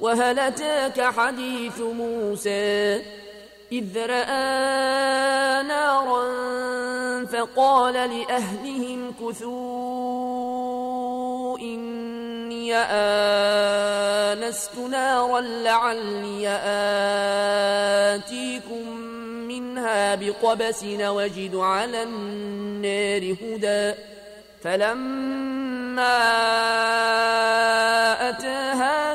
وهل أتاك حديث موسى؟ إذ رأى نارا فقال لأهلهم كثوا إني آنست نارا لعلي آتيكم منها بقبس وجد على النار هدى. فلما أتاها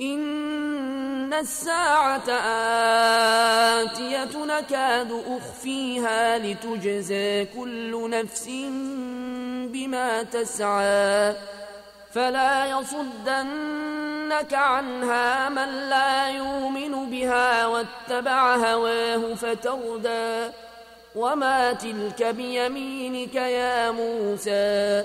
إن الساعة آتية نكاد أخفيها لتجزى كل نفس بما تسعى فلا يصدنك عنها من لا يؤمن بها واتبع هواه فتردى وما تلك بيمينك يا موسى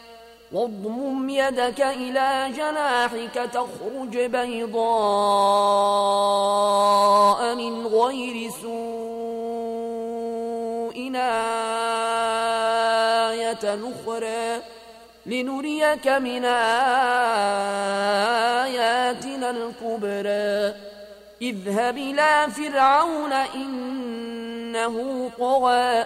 واضمم يدك إلى جناحك تخرج بيضاء من غير سوء آية أخرى. لنريك من آياتنا الكبرى. اذهب إلى فرعون إنه طغى.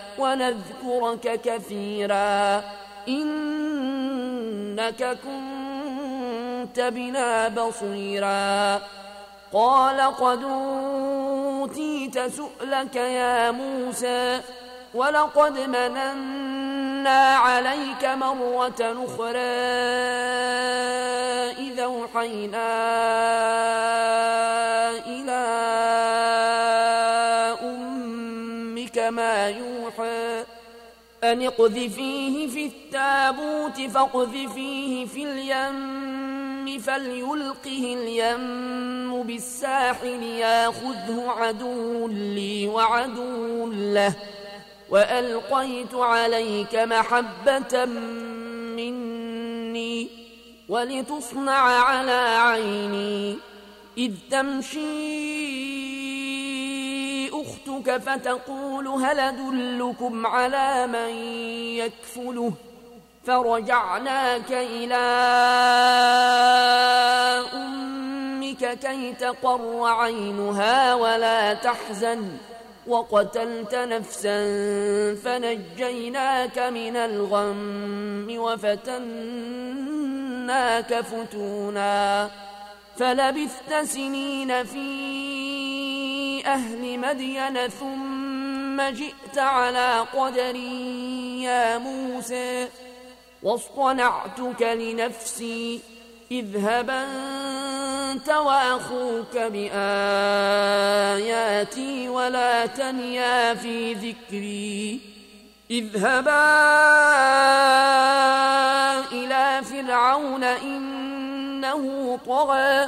ونذكرك كثيرا. إنك كنت بنا بصيرا. قال قد أوتيت سؤلك يا موسى ولقد مننا عليك مرة أخرى إذا أوحينا أمك ما يوحى. أن اقذفيه في التابوت فاقذفيه في اليم فليلقه اليم بالساحل ياخذه عدو لي وعدو له. وألقيت عليك محبة مني ولتصنع على عيني. إذ تمشي أختك فتقول هل أدلكم على من يكفله فرجعناك إلى أمك كي تقر عينها ولا تحزن وقتلت نفسا فنجيناك من الغم وفتناك فتونا فلبثت سنين في أهل مدين ثم جئت على قدر يا موسى واصطنعتك لنفسي اذهب أنت وأخوك بآياتي ولا تنيا في ذكري. اذهبا إلى فرعون إنه طغى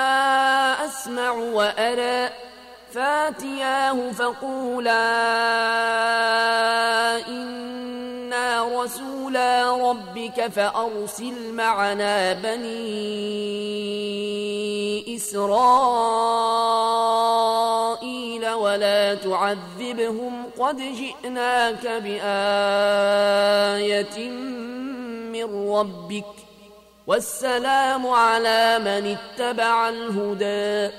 أسمع وأرى. فاتياه فقولا إنا رسولا ربك فأرسل معنا بني إسرائيل ولا تعذبهم قد جئناك بآية من ربك. والسلام على من اتبع الهدى.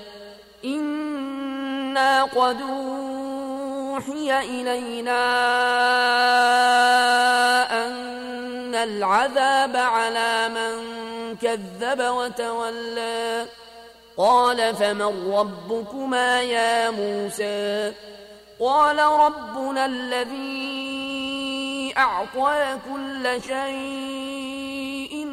إنا قد أوحي إلينا أن العذاب على من كذب وتولى. قال فمن ربكما يا موسى؟ قال ربنا الذي أعطى كل شيء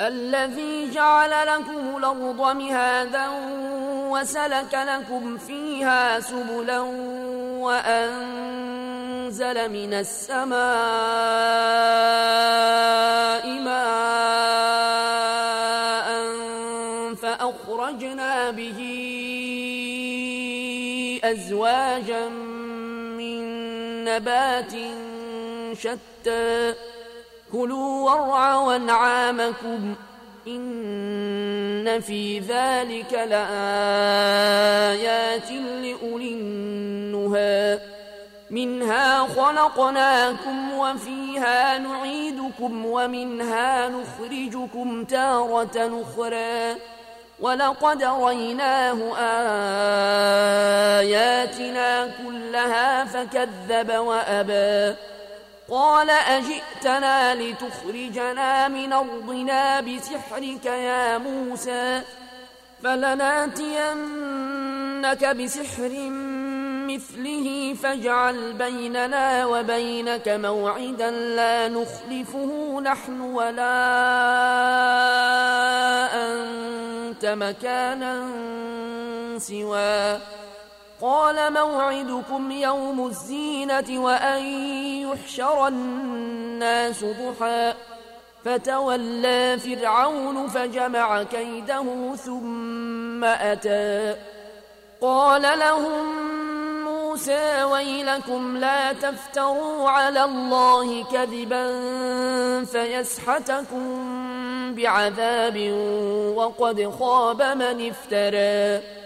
الذي جعل لكم الأرض مهادا وسلك لكم فيها سبلا وأنزل من السماء ماء فأخرجنا به أزواجا من نبات شتى كلوا وارعوا انعامكم إن في ذلك لآيات لأولي النهى. منها خلقناكم وفيها نعيدكم ومنها نخرجكم تارة أخرى. ولقد ريناه آياتنا كلها فكذب وأبى. قال أجئتنا لتخرجنا من أرضنا بسحرك يا موسى فلناتينك بسحر مثله فاجعل بيننا وبينك موعدا لا نخلفه نحن ولا أنت مكانا سواه. قال موعدكم يوم الزينة وأن يحشر الناس ضحى. فتولى فرعون فجمع كيده ثم أتى. قال لهم موسى ويلكم لا تفتروا على الله كذبا فيسحتكم بعذاب وقد خاب من افترى.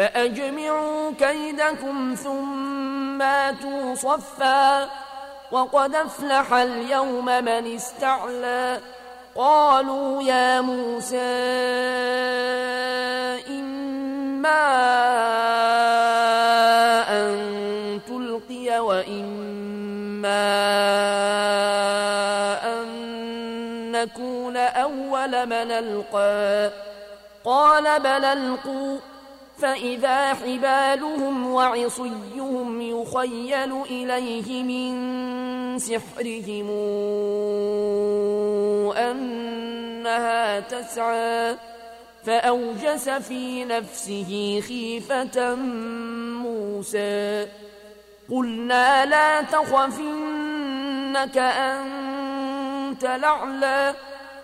فأجمعوا كيدكم ثم آتوا صفا وقد أفلح اليوم من استعلى قالوا يا موسى إما أن تلقي وإما أن نكون أول من ألقى قال بل ألقوا فإذا حبالهم وعصيهم يخيل إليه من سحرهم أنها تسعى فأوجس في نفسه خيفة موسى. قلنا لا تخف إنك أنت لعلى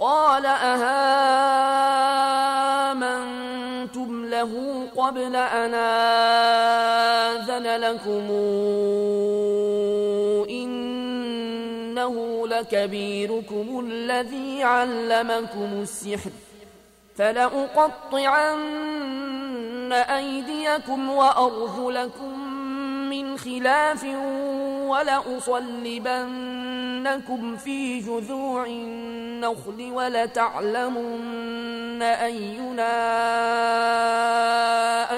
قال أهامنتم له قبل أن آذن لكم؟ إنه لكبيركم الذي علمكم السحر. فلأقطعن أيديكم وأرجلكم من خلاف ولأصلبنكم في جذوع النخل ولتعلمن أينا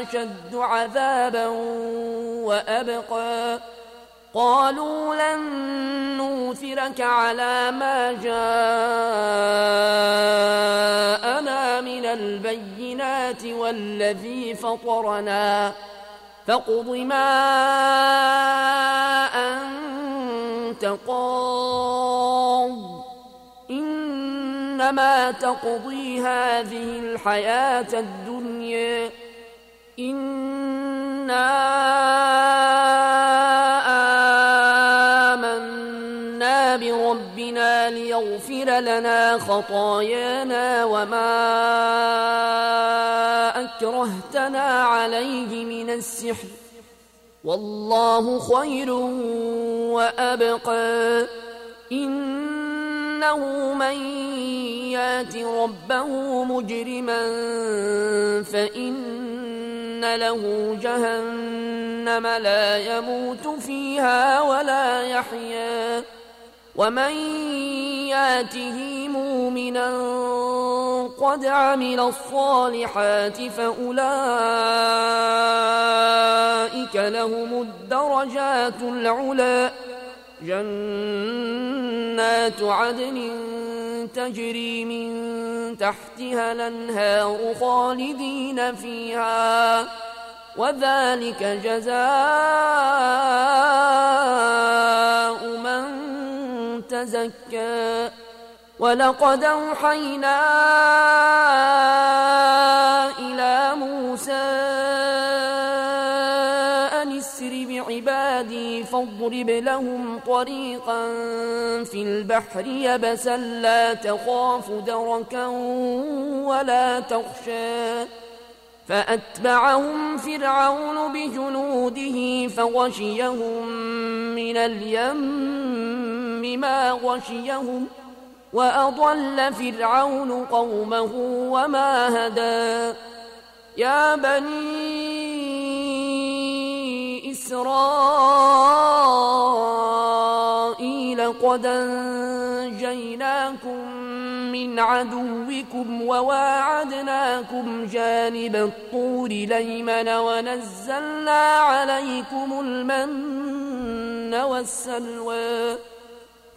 أشد عذابا وأبقى. قالوا لن نوثرك على ما جاءنا من البينات والذي فطرنا. فاقض ما أنت قاض. إنما تقضي هذه الحياة الدنيا. إنا آمنا بربنا ليغفر لنا خطايانا وما أكرهتنا عليه من السحر. والله خير وأبقى. إنه من يات ربه مجرما فإن له جهنم لا يموت فيها ولا يحيا. ومن ياته مؤمنا قد عمل الصالحات فأولئك لهم الدرجات العلى جنات عدن تجري من تحتها الأنهار خالدين فيها. وذلك جزاء من تزكى. ولقد أوحينا إلى موسى أن اسر بعبادي فاضرب لهم طريقا في البحر يبسا لا تخاف دركا ولا تخشى. فأتبعهم فرعون بجنوده فغشيهم من اليم ما غشيهم وأضل فرعون قومه وما هدى. يا بني إسرائيل قد أنجيناكم من عدوكم وواعدناكم جانب الطور ليمن ونزلنا عليكم المن والسلوى.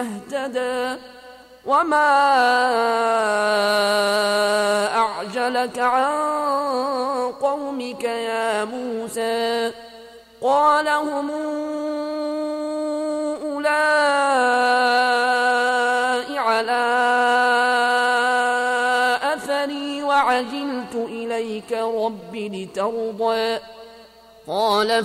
اهتدى وما أعجلك عن قومك يا موسى قال هم أولئك على أثري وعجلت إليك رب لترضى قال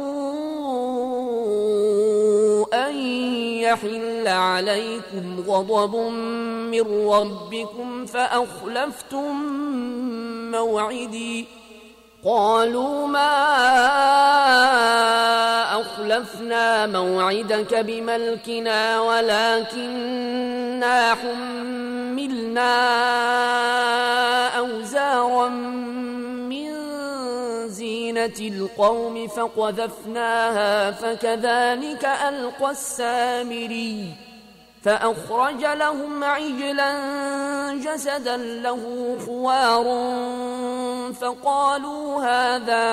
أن يحل عليكم غضب من ربكم فأخلفتم موعدي قالوا ما أخلفنا موعدك بملكنا ولكننا حملنا أوزارا من زينة القوم فقذفناها فكذلك ألقى السامري فأخرج لهم عجلا جسدا له خوار فقالوا هذا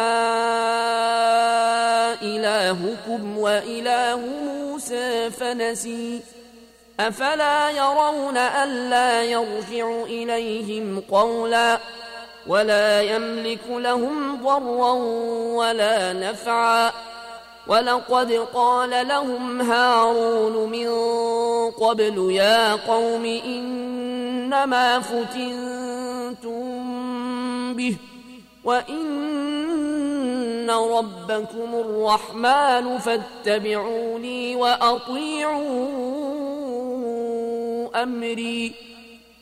إلهكم وإله موسى فنسي أفلا يرون ألا يرجع إليهم قولا ولا يملك لهم ضرا ولا نفعا. ولقد قال لهم هارون من قبل يا قوم إنما فتنتم به وإن ربكم الرحمن فاتبعوني وأطيعوا أمري.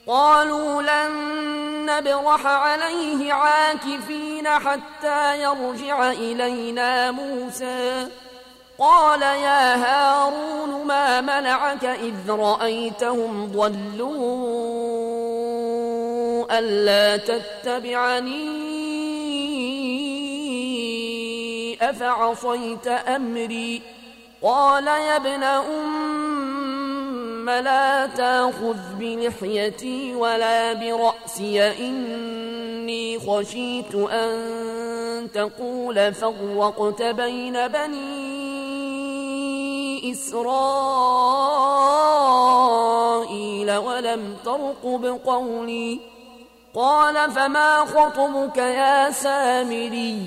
قالوا لن نبرح عليه عاكفين حتى يرجع إلينا موسى قال يا هارون ما منعك إذ رأيتهم ضلوا ألا تتبعني أفعصيت أمري قال يا ابن أم لا تأخذ بلحيتي ولا برأسي. إني خشيت أن تقول فرقت بين بني إسرائيل ولم ترقب قولي قال فما خطبك يا سامري؟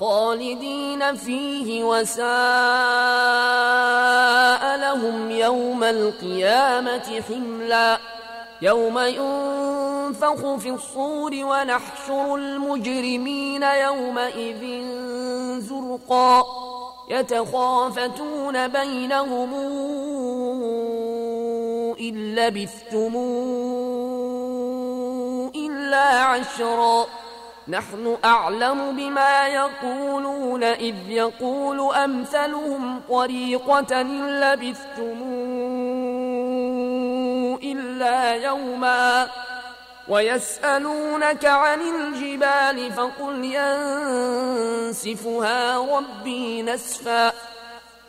خالدين فيه وساء لهم يوم القيامة حملا يوم ينفخ في الصور ونحشر المجرمين يومئذ زرقا يتخافتون بينهم إن لبثتم إلا عشرا نحن أعلم بما يقولون إذ يقول أمثلهم طريقة لبثتم إلا يوما ويسألونك عن الجبال فقل ينسفها ربي نسفا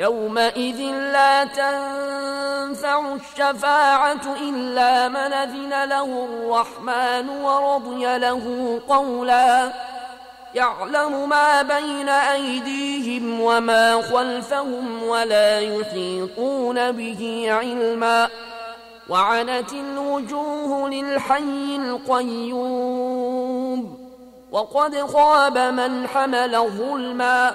يومئذ لا تنفع الشفاعة إلا من أذن له الرحمن ورضي له قولا. يعلم ما بين أيديهم وما خلفهم ولا يحيطون به علما. وعنت الوجوه للحي القيوم. وقد خاب من حمل ظلما.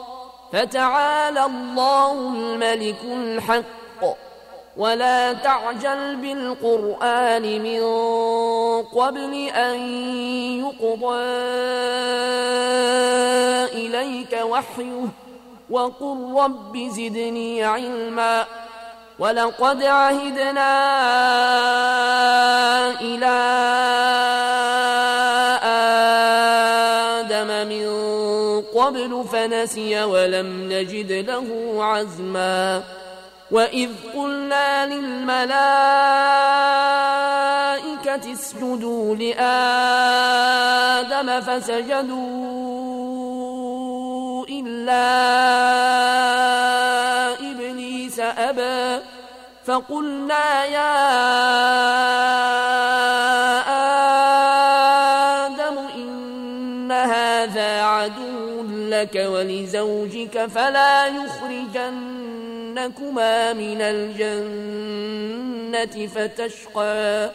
فتعالى الله الملك الحق. ولا تعجل بالقرآن من قبل أن يقضى إليك وحيه. وقل رب زدني علما. ولقد عهدنا إلى آدم من قبل فنسي ولم نجد له عزماً. وإذ قلنا للملائكة اسجدوا لآدم فسجدوا إلا إبليس أبى. فقلنا يا لك ولزوجك فلا يخرجن يخرجنكما من الجنة فتشقى.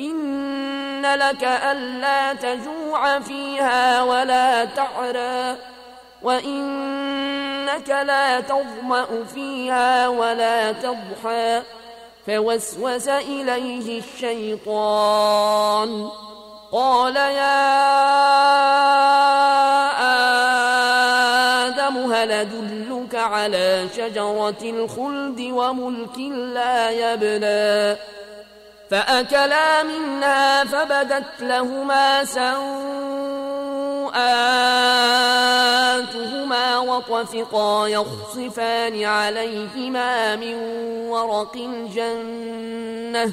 إن لك ألا تجوع فيها ولا تعرى. وإنك لا تظمأ فيها ولا تضحى. فوسوس إليه الشيطان. قال يا آدم هل أدلك على شجرة الخلد وملك لا يبلى فأكلا منها فبدت لهما سوآتهما وطفقا يخصفان عليهما من ورق الجنة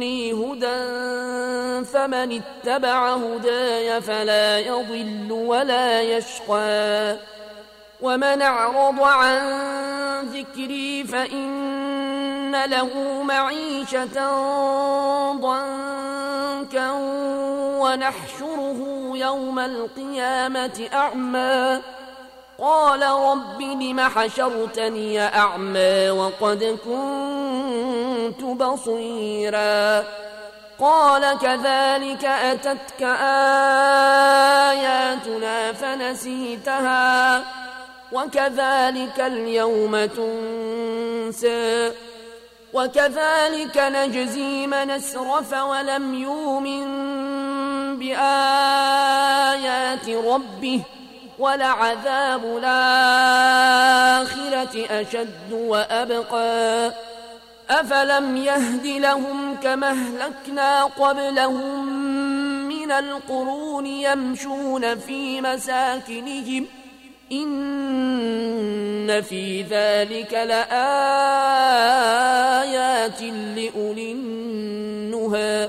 مني هدى فمن اتبع هداي فلا يضل ولا يشقى. ومن أعرض عن ذكري فإن له معيشة ضنكا. ونحشره يوم القيامة أعمى. قال رب لم حشرتني أعمى وقد كنت بصيرا قال كذلك أتتك آياتنا فنسيتها وكذلك اليوم تنسى وكذلك نجزي من أسرف ولم يؤمن بآيات ربه ولعذاب الآخرة أشد وأبقى. أفلم يهد لهم كما أهلكنا قبلهم من القرون يمشون في مساكنهم. إن في ذلك لآيات لأولي النهى.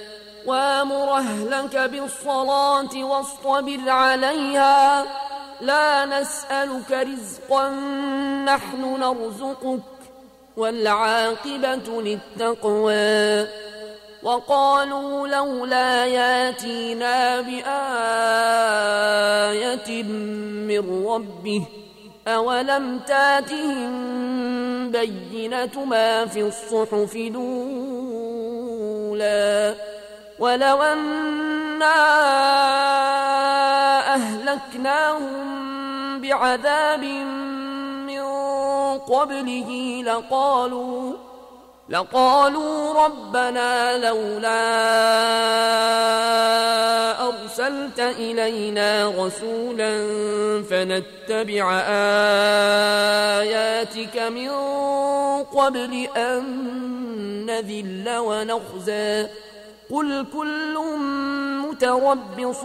وامر أهلك بالصلاة واصطبر عليها لا نسألك رزقا نحن نرزقك والعاقبة للتقوى وقالوا لولا ياتينا بآية من ربه أولم تاتهم بينة ما في الصحف الأولى ولو أنا أهلكناهم بعذاب من قبله لقالوا لقالوا ربنا لولا أرسلت إلينا رسولا فنتبع آياتك من قبل أن نذل ونخزى. قل كل متربص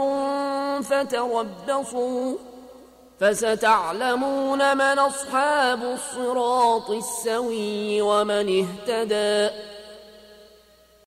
فتربصوا فستعلمون من أصحاب الصراط السوي ومن اهتدى